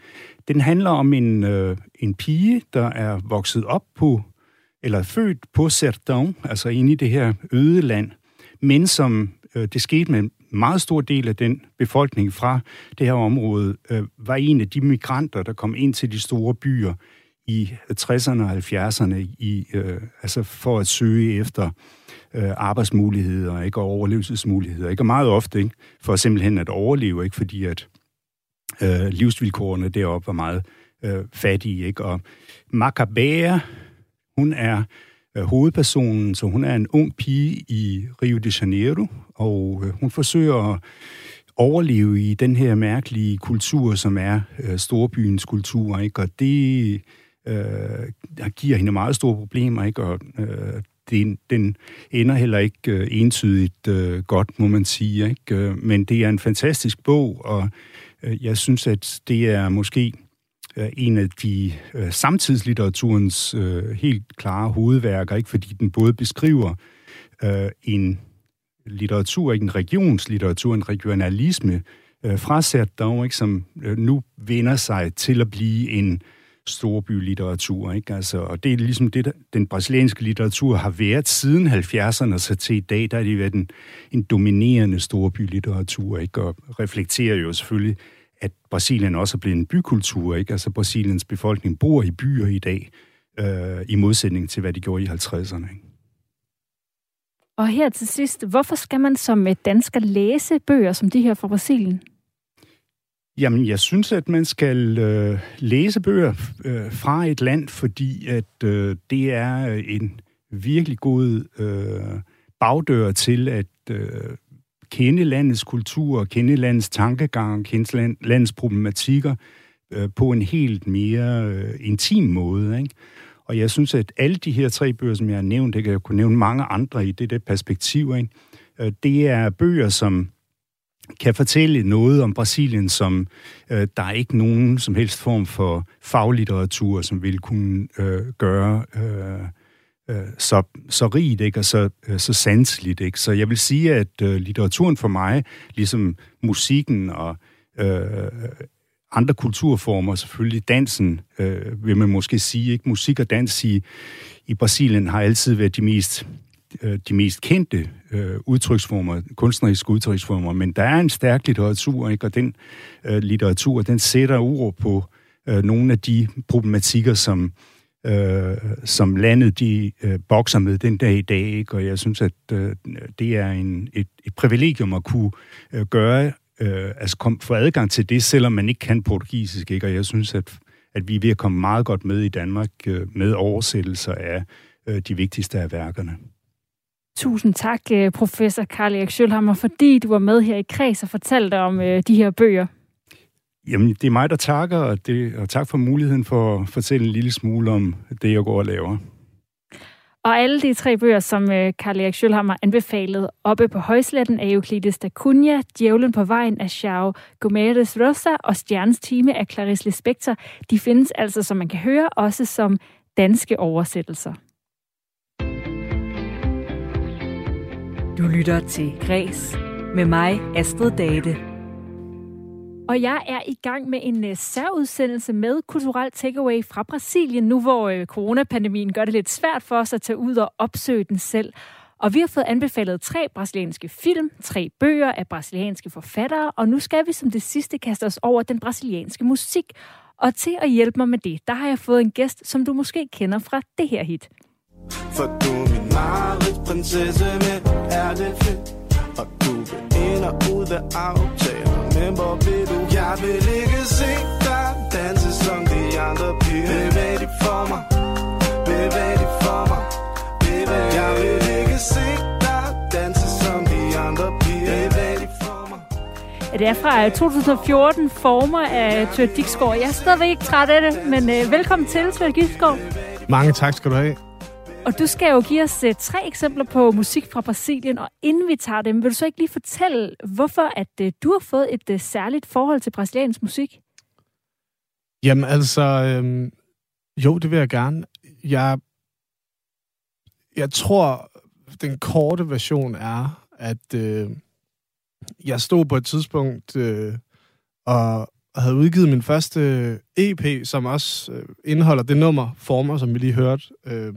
Den handler om en, øh, en pige, der er vokset op på, eller født på Sertão, altså inde i det her øde land, men som øh, det skete med en meget stor del af den befolkning fra det her område, øh, var en af de migranter, der kom ind til de store byer i 60'erne og 70'erne, i, øh, altså for at søge efter øh, arbejdsmuligheder ikke, og overlevelsesmuligheder. Ikke? Og meget ofte ikke, for simpelthen at overleve, ikke? fordi at øh, livsvilkårene deroppe var meget øh, fattige. Ikke? Og Macabea, hun er øh, hovedpersonen, så hun er en ung pige i Rio de Janeiro, og øh, hun forsøger at overleve i den her mærkelige kultur, som er øh, storbyens kultur, ikke? og det øh, giver hende meget store problemer, ikke? og øh, den, den ender heller ikke øh, entydigt øh, godt, må man sige. Ikke? Øh, men det er en fantastisk bog, og øh, jeg synes, at det er måske øh, en af de øh, samtidslitteraturens øh, helt klare hovedværker, ikke? fordi den både beskriver øh, en litteratur, ikke en regionslitteratur, en regionalisme øh, frasat dog, ikke? som øh, nu vender sig til at blive en storbylitteratur, ikke? Altså, og det er ligesom det, der, den brasilianske litteratur har været siden 70'erne, så til i dag, der er det været en, en dominerende storbylitteratur, ikke? Og reflekterer jo selvfølgelig, at Brasilien også er blevet en bykultur, ikke? Altså, Brasiliens befolkning bor i byer i dag, øh, i modsætning til, hvad de gjorde i 50'erne, ikke? Og her til sidst, hvorfor skal man som dansker læse bøger som de her fra Brasilien? Jamen, jeg synes, at man skal øh, læse bøger øh, fra et land, fordi at øh, det er øh, en virkelig god øh, bagdør til at øh, kende landets kultur, kende landets tankegang, kende land, landets problematikker øh, på en helt mere øh, intim måde. Ikke? Og jeg synes, at alle de her tre bøger, som jeg har nævnt, det kan jeg kunne nævne mange andre i det der perspektiv, ikke? Øh, det er bøger, som kan fortælle noget om Brasilien, som øh, der er ikke nogen som helst form for faglitteratur, som vil kunne øh, gøre øh, øh, så, så rigt ikke? og så, øh, så sanseligt. Ikke? Så jeg vil sige, at øh, litteraturen for mig, ligesom musikken og øh, andre kulturformer, selvfølgelig dansen, øh, vil man måske sige, ikke musik og dans i, i Brasilien har altid været de mest Øh, de mest kendte øh, udtryksformer, kunstneriske udtryksformer, men der er en stærk litteratur, ikke? og den øh, litteratur, den sætter ord på øh, nogle af de problematikker, som, øh, som landet de øh, bokser med den dag i dag, ikke? og jeg synes, at øh, det er en, et, et privilegium at kunne øh, gøre, øh, altså kom, få adgang til det, selvom man ikke kan portugisisk, ikke? og jeg synes, at, at vi er ved at komme meget godt med i Danmark øh, med oversættelser af øh, de vigtigste af værkerne. Tusind tak, øh, professor Karl Erik Schølhammer, fordi du var med her i Kreds og fortalte om øh, de her bøger. Jamen, det er mig, der takker, og, det, og tak for muligheden for at fortælle en lille smule om det, jeg går og laver. Og alle de tre bøger, som øh, Karl Erik Schølhammer anbefalede oppe på højsletten af Euclides da Cunha, Djævlen på vejen af Chao Gomeres Rosa og Stjernes time af Clarice Lispector, de findes altså, som man kan høre, også som danske oversættelser. Du lytter til Græs med mig, Astrid Date. Og jeg er i gang med en uh, særudsendelse med kulturel takeaway fra Brasilien, nu hvor uh, coronapandemien gør det lidt svært for os at tage ud og opsøge den selv. Og vi har fået anbefalet tre brasilianske film, tre bøger af brasilianske forfattere, og nu skal vi som det sidste kaste os over den brasilianske musik. Og til at hjælpe mig med det, der har jeg fået en gæst, som du måske kender fra det her hit. For du er min prinsesse med fedt Og du vil ind og ud af aftaler Men hvor vil du? Jeg vil ikke se dig danse som de andre piger Bevæg dig for mig Bevæg dig for mig Bevæg Jeg vil ikke se dig danse som de andre piger Bevæg dig for mig det er fra 2014, øh, former af Tør Dixgaard. Jeg er stadigvæk ikke træt af det, men øh, velkommen til, Tør Dixgaard. Mange tak skal du have. Og du skal jo give os uh, tre eksempler på musik fra Brasilien, og inden vi tager dem, vil du så ikke lige fortælle, hvorfor at uh, du har fået et uh, særligt forhold til brasiliansk musik? Jamen altså, øhm, jo, det vil jeg gerne. Jeg, jeg tror, den korte version er, at øh, jeg stod på et tidspunkt øh, og havde udgivet min første EP, som også øh, indeholder det nummer, Former, som vi lige hørte. Øh,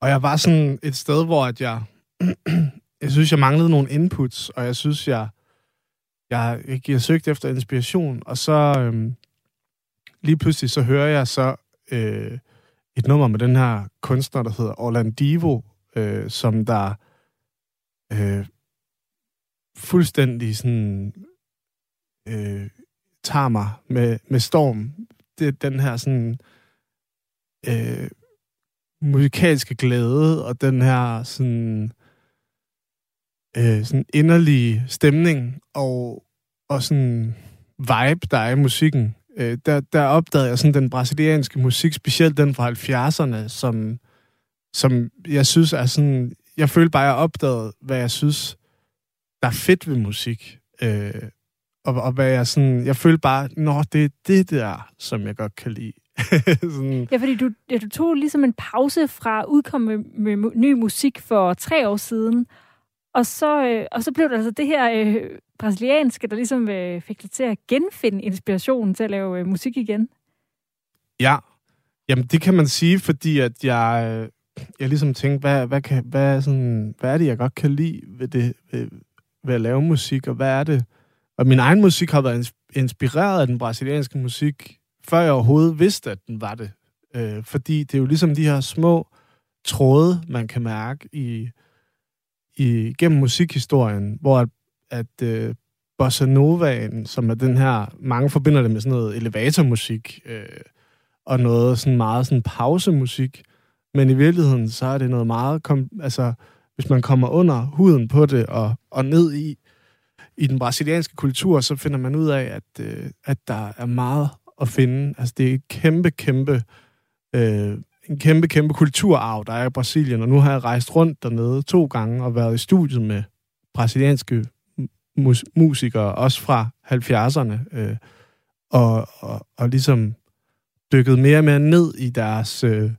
og jeg var sådan et sted, hvor at jeg, jeg synes, jeg manglede nogle inputs, og jeg synes, jeg, jeg, jeg, jeg søgte efter inspiration, og så øhm, lige pludselig så hører jeg så øh, et nummer med den her kunstner, der hedder Orlandivo, øh, som der øh, fuldstændig sådan øh, tager mig med, med storm. Det er den her sådan øh, musikalske glæde og den her sådan, øh, sådan inderlige stemning og, og sådan vibe, der er i musikken. Øh, der, der opdagede jeg sådan den brasilianske musik, specielt den fra 70'erne, som, som jeg synes er sådan... Jeg følte bare, at jeg opdagede, hvad jeg synes, der er fedt ved musik. Øh, og, og hvad jeg sådan... Jeg følte bare, nå, det er det der, som jeg godt kan lide. sådan. Ja, fordi du, ja, du tog ligesom en pause fra udkomme med, med ny musik for tre år siden, og så, øh, og så blev det altså det her øh, brasilianske, der ligesom øh, fik dig til at genfinde inspirationen til at lave øh, musik igen. Ja, jamen det kan man sige, fordi at jeg, jeg ligesom tænkte, hvad, hvad, kan, hvad, er sådan, hvad er det, jeg godt kan lide ved, det, ved, ved at lave musik, og hvad er det? Og min egen musik har været inspireret af den brasilianske musik, før jeg overhovedet vidste, at den var det. Øh, fordi det er jo ligesom de her små tråde, man kan mærke i, i gennem musikhistorien, hvor at, at øh, bossa novaen, som er den her, mange forbinder det med sådan noget elevatormusik, øh, og noget sådan meget sådan pausemusik, men i virkeligheden, så er det noget meget, kom, altså, hvis man kommer under huden på det, og, og ned i, i den brasilianske kultur, så finder man ud af, at, øh, at der er meget at finde. Altså, det er et kæmpe, kæmpe, øh, en kæmpe, kæmpe kulturarv, der er i Brasilien, og nu har jeg rejst rundt dernede to gange og været i studiet med brasilianske mus- musikere, også fra 70'erne, øh, og, og, og ligesom dykket mere og mere ned i deres, øh,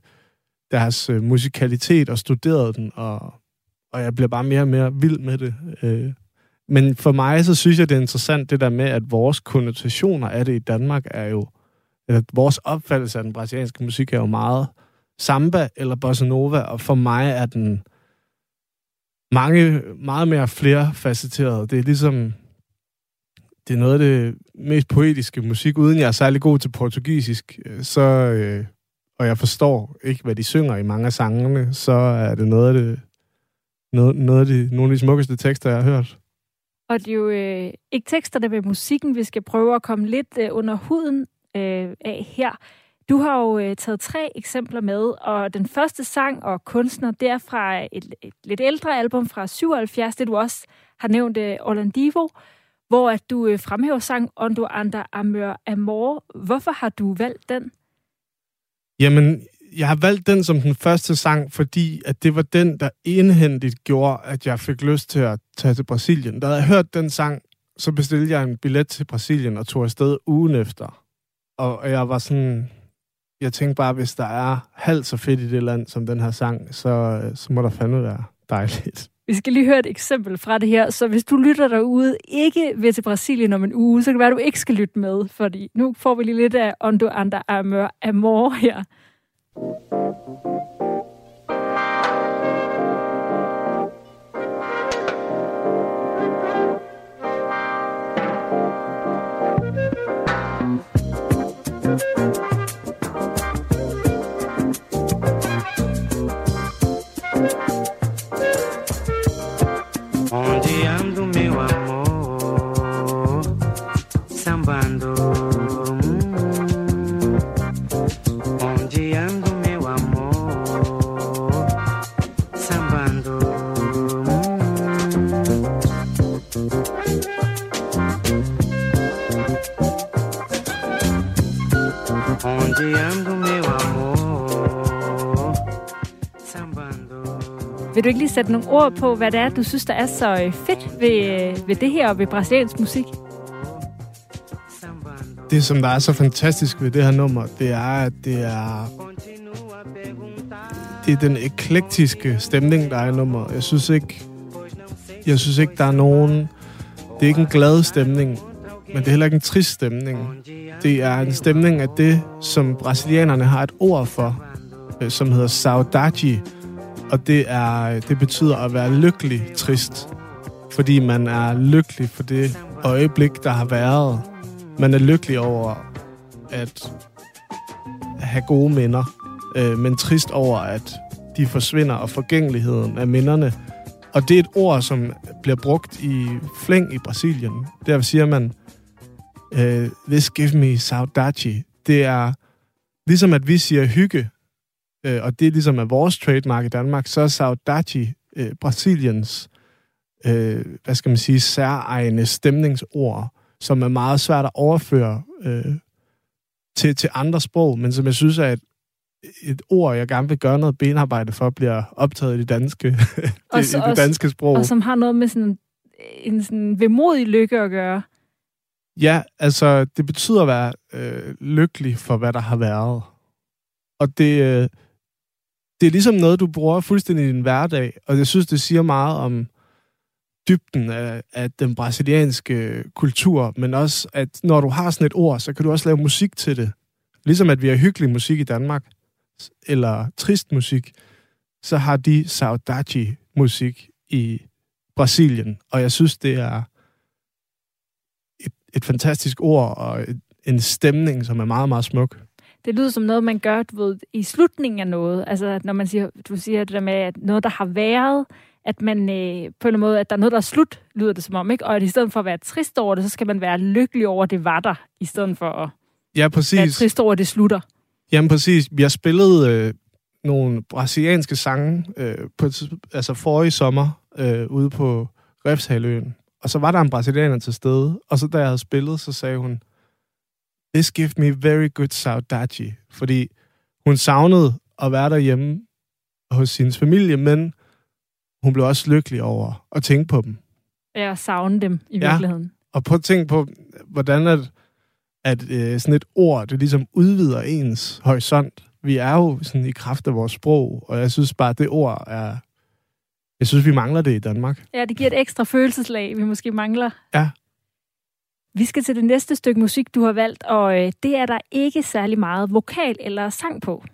deres øh, musikalitet og studeret den, og, og jeg bliver bare mere og mere vild med det. Øh. Men for mig, så synes jeg, det er interessant det der med, at vores konnotationer af det i Danmark er jo, at vores opfattelse af den brasilianske musik er jo meget samba eller bossa nova, og for mig er den mange, meget mere flerfacetteret. Det er ligesom, det er noget af det mest poetiske musik, uden jeg er særlig god til portugisisk, øh, så, øh, og jeg forstår ikke, hvad de synger i mange af sangene, så er det noget af det, noget, noget af de, nogle af de smukkeste tekster, jeg har hørt. Og det er jo øh, ikke teksterne med musikken, vi skal prøve at komme lidt øh, under huden øh, af her. Du har jo øh, taget tre eksempler med, og den første sang og kunstner, det er fra et, et lidt ældre album fra 77, det du også har nævnt, øh, Orlandivo, hvor at du øh, fremhæver sang Ondo Ander Amør Amor. Hvorfor har du valgt den? Jamen, jeg har valgt den som den første sang, fordi at det var den, der enhændigt gjorde, at jeg fik lyst til at tage til Brasilien. Da jeg hørte den sang, så bestilte jeg en billet til Brasilien og tog afsted ugen efter. Og jeg var sådan, jeg tænkte bare, hvis der er halvt så fedt i det land som den her sang, så, så må der fandme være dejligt. Vi skal lige høre et eksempel fra det her. Så hvis du lytter derude, ikke ved til Brasilien om en uge, så kan det være, at du ikke skal lytte med, fordi nu får vi lige lidt af Ondo Anda Amor, Amor her. Vil du ikke lige sætte nogle ord på, hvad det er, du synes, der er så øh, fedt ved, øh, ved det her og ved brasiliansk musik? Det, som der er så fantastisk ved det her nummer, det er, at det er det er den eklektiske stemning, der er i nummeret. Jeg synes ikke, jeg synes ikke, der er nogen... Det er ikke en glad stemning, men det er heller ikke en trist stemning. Det er en stemning af det, som brasilianerne har et ord for, øh, som hedder saudade, og det, er, det betyder at være lykkelig trist. Fordi man er lykkelig for det øjeblik, der har været. Man er lykkelig over at have gode minder, øh, men trist over, at de forsvinder, og forgængeligheden af minderne. Og det er et ord, som bliver brugt i flæng i Brasilien. Der siger man, øh, this give me saudade. Det er ligesom, at vi siger hygge, øh, og det ligesom er vores trademark i Danmark, så er Saudade øh, Brasiliens, øh, hvad skal man sige, særegne stemningsord, som er meget svært at overføre øh, til, til andre sprog, men som jeg synes er et, et ord, jeg gerne vil gøre noget benarbejde for, bliver optaget i det danske, det, også, i det danske sprog. Og som har noget med sådan en sådan vemodig lykke at gøre. Ja, altså det betyder at være øh, lykkelig for, hvad der har været. Og det, øh, det er ligesom noget, du bruger fuldstændig i din hverdag, og jeg synes, det siger meget om dybden af, af den brasilianske kultur, men også, at når du har sådan et ord, så kan du også lave musik til det. Ligesom at vi har hyggelig musik i Danmark, eller trist musik, så har de saudade-musik i Brasilien. Og jeg synes, det er et, et fantastisk ord og et, en stemning, som er meget, meget smuk. Det lyder som noget, man gør du ved, i slutningen af noget. Altså, når man siger, du siger det der med, at noget, der har været, at man øh, på en måde, at der er noget, der er slut, lyder det som om, ikke? Og at i stedet for at være trist over det, så skal man være lykkelig over, at det var der, i stedet for at ja, præcis. være trist over, at det slutter. Jamen præcis. Har spillet øh, nogle brasilianske sange øh, på, altså forrige sommer øh, ude på Refshaløen. Og så var der en brasilianer til stede, og så da jeg havde spillet, så sagde hun, This gives me very good saudade. Fordi hun savnede at være derhjemme hos sin familie, men hun blev også lykkelig over at tænke på dem. Ja, og savne dem i ja. virkeligheden. Og prøv at tænke på, hvordan at, at øh, sådan et ord, det ligesom udvider ens horisont. Vi er jo sådan i kraft af vores sprog, og jeg synes bare, at det ord er... Jeg synes, vi mangler det i Danmark. Ja, det giver et ekstra følelseslag, vi måske mangler. Ja. Vi skal til det næste stykke musik, du har valgt, og øh, det er der ikke særlig meget vokal eller sang på.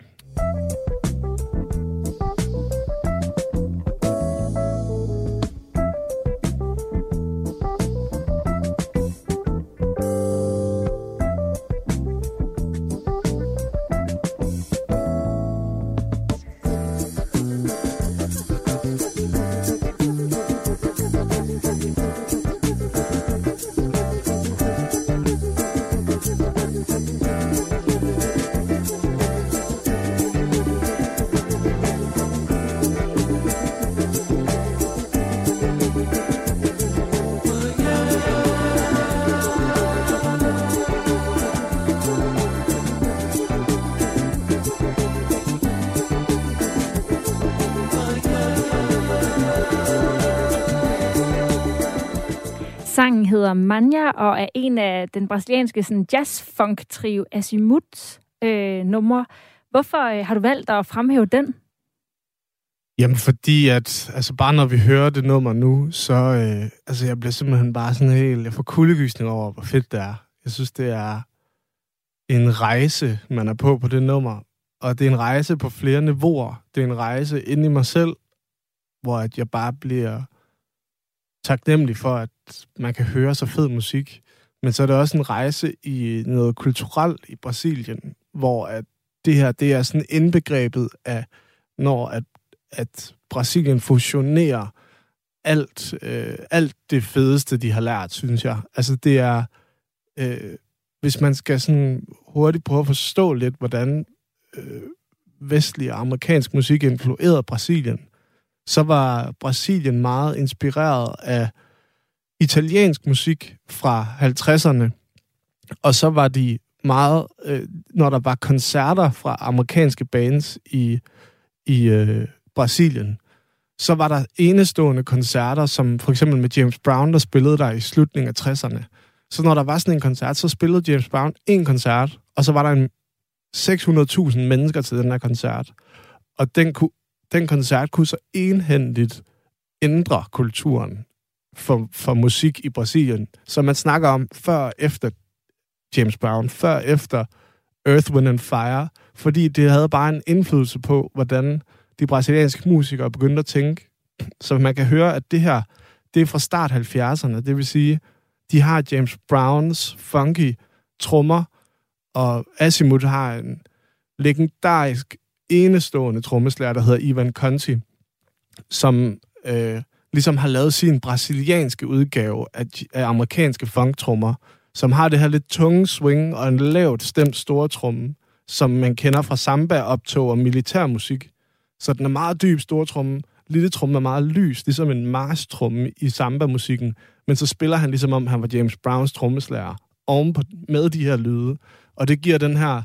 Hedder Manja og er en af den brasilianske sådan, jazz-funk-trio Azimut øh, numre. Hvorfor øh, har du valgt at fremhæve den? Jamen fordi, at altså bare når vi hører det nummer nu, så øh, altså jeg bliver simpelthen bare sådan helt, jeg får kuldegysning over, hvor fedt det er. Jeg synes, det er en rejse, man er på på det nummer. Og det er en rejse på flere niveauer. Det er en rejse ind i mig selv, hvor at jeg bare bliver taknemmelig for, at man kan høre så fed musik. Men så er det også en rejse i noget kulturelt i Brasilien, hvor at det her, det er sådan indbegrebet af, når at, at Brasilien fusionerer alt, øh, alt det fedeste, de har lært, synes jeg. Altså det er, øh, hvis man skal sådan hurtigt prøve at forstå lidt, hvordan øh, vestlig og amerikansk musik influerede Brasilien, så var Brasilien meget inspireret af italiensk musik fra 50'erne. Og så var de meget, øh, når der var koncerter fra amerikanske bands i, i øh, Brasilien, så var der enestående koncerter, som for eksempel med James Brown, der spillede der i slutningen af 60'erne. Så når der var sådan en koncert, så spillede James Brown en koncert, og så var der en 600.000 mennesker til den her koncert. Og den kunne den koncert kunne så enhændigt ændre kulturen for, for musik i Brasilien. Så man snakker om før og efter James Brown, før og efter Earth, Wind and Fire, fordi det havde bare en indflydelse på, hvordan de brasilianske musikere begyndte at tænke. Så man kan høre, at det her, det er fra start 70'erne. Det vil sige, de har James Browns funky trommer, og Asimut har en legendarisk enestående trommeslager, der hedder Ivan Conti, som øh, ligesom har lavet sin brasilianske udgave af, af amerikanske funktrummer, som har det her lidt tunge swing og en lavt stemt store tromme, som man kender fra samba-optog og militærmusik. Så den er meget dyb stortromme. Lille tromme er meget lys, ligesom en mars-tromme i samba-musikken. Men så spiller han ligesom om, han var James Browns trommeslager ovenpå med de her lyde. Og det giver den her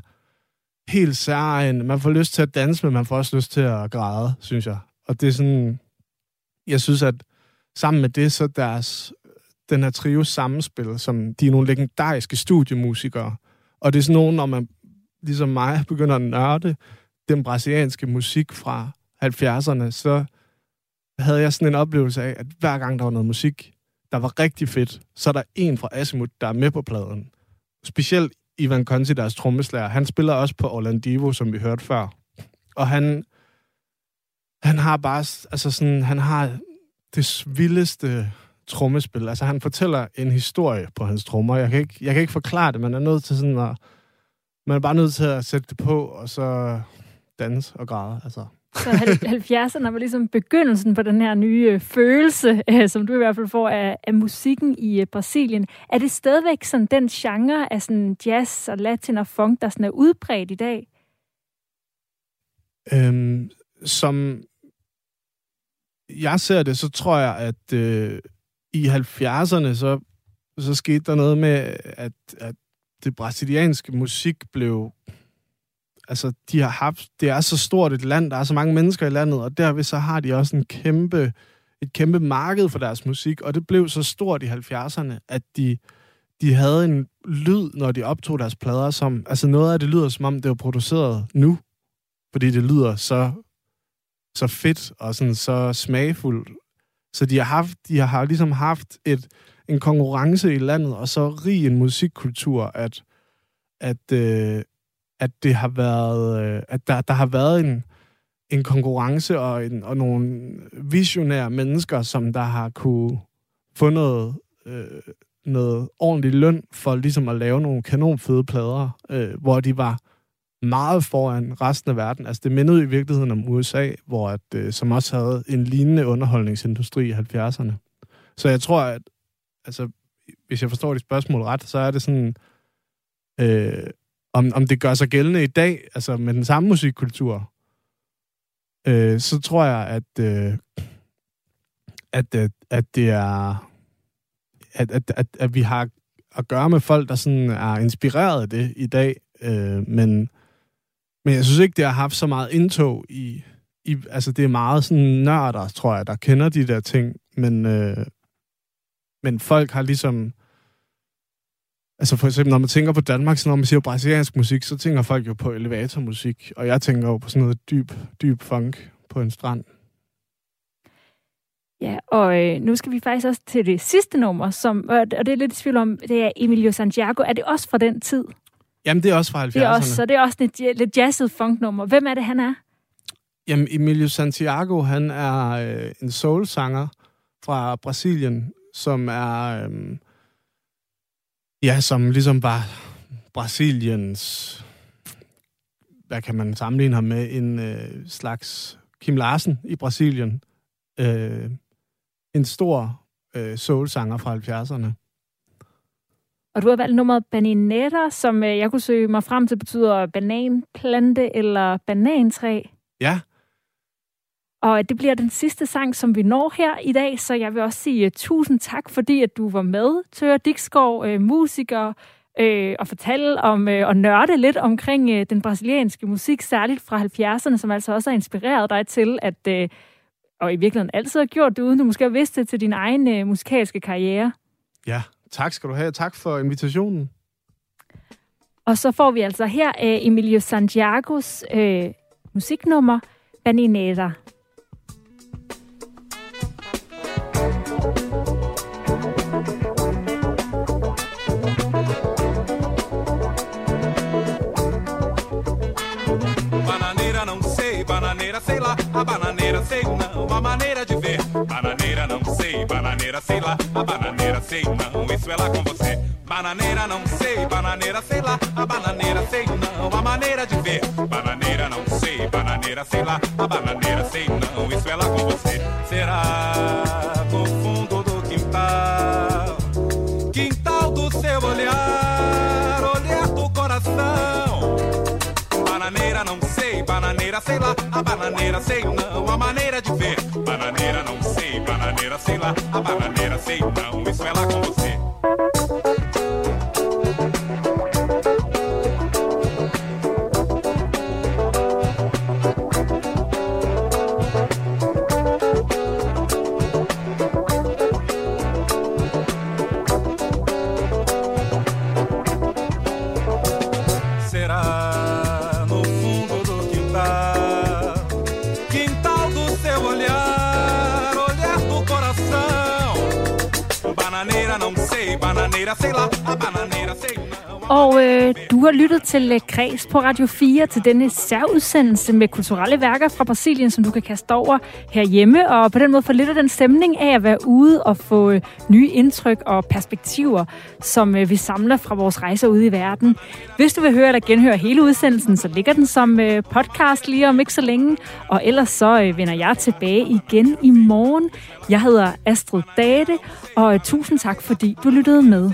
helt særlig. Man får lyst til at danse, men man får også lyst til at græde, synes jeg. Og det er sådan... Jeg synes, at sammen med det, så deres den her trio sammenspil, som de er nogle legendariske studiemusikere. Og det er sådan nogen, når man ligesom mig begynder at nørde den brasilianske musik fra 70'erne, så havde jeg sådan en oplevelse af, at hver gang der var noget musik, der var rigtig fedt, så er der en fra Asimut, der er med på pladen. Specielt Ivan Conti, deres trommeslager, han spiller også på Orlandivo, som vi hørte før. Og han, han har bare, altså sådan, han har det vildeste trommespil. Altså, han fortæller en historie på hans trommer. Jeg kan ikke, jeg kan ikke forklare det, man er nødt til sådan at, man er bare nødt til at sætte det på, og så danse og græde. Altså. Så 70'erne var ligesom begyndelsen på den her nye øh, følelse, øh, som du i hvert fald får af, af musikken i øh, Brasilien. Er det stadigvæk sådan den genre af sådan jazz og latin og funk, der sådan er udbredt i dag? Øhm, som jeg ser det, så tror jeg, at øh, i 70'erne, så, så skete der noget med, at, at det brasilianske musik blev... Altså, de har haft... Det er så stort et land, der er så mange mennesker i landet, og derved så har de også en kæmpe, et kæmpe marked for deres musik, og det blev så stort i 70'erne, at de, de havde en lyd, når de optog deres plader, som... Altså, noget af det lyder, som om det var produceret nu, fordi det lyder så så fedt og sådan så smagfuldt. Så de har haft, de har ligesom haft et, en konkurrence i landet, og så rig en musikkultur, at, at, øh, at det har været, øh, at der, der har været en, en konkurrence og, en, og nogle visionære mennesker, som der har kunne få noget, øh, noget ordentlig løn for ligesom at lave nogle kanonfede plader, øh, hvor de var meget foran resten af verden. Altså det mindede i virkeligheden om USA, hvor at, øh, som også havde en lignende underholdningsindustri i 70'erne. Så jeg tror, at altså, hvis jeg forstår dit spørgsmål ret, så er det sådan, øh, om, om det gør sig gældende i dag, altså med den samme musikkultur, øh, så tror jeg, at, øh, at, at, at det er, at, at, at, at vi har at gøre med folk, der sådan er inspireret af det i dag, øh, men men jeg synes ikke, det har haft så meget indtog i... i altså, det er meget sådan nørder, tror jeg, der kender de der ting. Men, øh, men folk har ligesom... Altså for eksempel, når man tænker på Danmark, så når man siger brasiliansk musik, så tænker folk jo på elevatormusik. Og jeg tænker jo på sådan noget dyb, dyb funk på en strand. Ja, og øh, nu skal vi faktisk også til det sidste nummer, som, og det er lidt i tvivl om, det er Emilio Santiago. Er det også fra den tid? Jamen, det er også fra 70'erne. Det er også, så det er også lidt, lidt jazzet funknummer. Hvem er det, han er? Jamen, Emilio Santiago, han er øh, en soul-sanger fra Brasilien, som er... Øh, ja, som ligesom var Brasiliens... Hvad kan man sammenligne ham med? En øh, slags Kim Larsen i Brasilien. Øh, en stor øh, soul-sanger fra 70'erne. Og du har valgt nummeret Baninetta, som øh, jeg kunne søge mig frem til, betyder bananplante eller banantræ. Ja. Og det bliver den sidste sang, som vi når her i dag, så jeg vil også sige uh, tusind tak, fordi at du var med, Tør Dikskov, uh, musiker, uh, og fortælle om uh, og nørde lidt omkring uh, den brasilianske musik, særligt fra 70'erne, som altså også har inspireret dig til at, uh, og i virkeligheden altid har gjort det, uden du måske har vidst det til din egen uh, musikalske karriere. Ja, Tak skal du have. Tak for invitationen. Og så får vi altså her uh, Emilio Santiagos uh, musiknummer, Baninera. A bananeira sei não, a maneira de ver. Bananeira não sei, bananeira sei lá, a bananeira sei não, isso é lá com você. Bananeira não sei, bananeira sei lá, a bananeira sei não, a maneira de ver. Bananeira não sei, bananeira sei lá, a bananeira sei não, isso é lá com você. Será no fundo do quintal, quintal do seu olhar, olhar do coração. Bananeira não sei, bananeira sei lá, a bananeira sei não, a maneira de ver. Bananeira não sei, bananeira sei lá, a bananeira sei não, isso é har lyttet til øh, Kreds på Radio 4 til denne særudsendelse med kulturelle værker fra Brasilien, som du kan kaste over herhjemme, og på den måde få lidt af den stemning af at være ude og få øh, nye indtryk og perspektiver, som øh, vi samler fra vores rejser ude i verden. Hvis du vil høre eller genhøre hele udsendelsen, så ligger den som podcast lige om ikke så længe, og ellers så vender jeg tilbage igen i morgen. Jeg hedder Astrid Date, og tusind tak, fordi du lyttede med.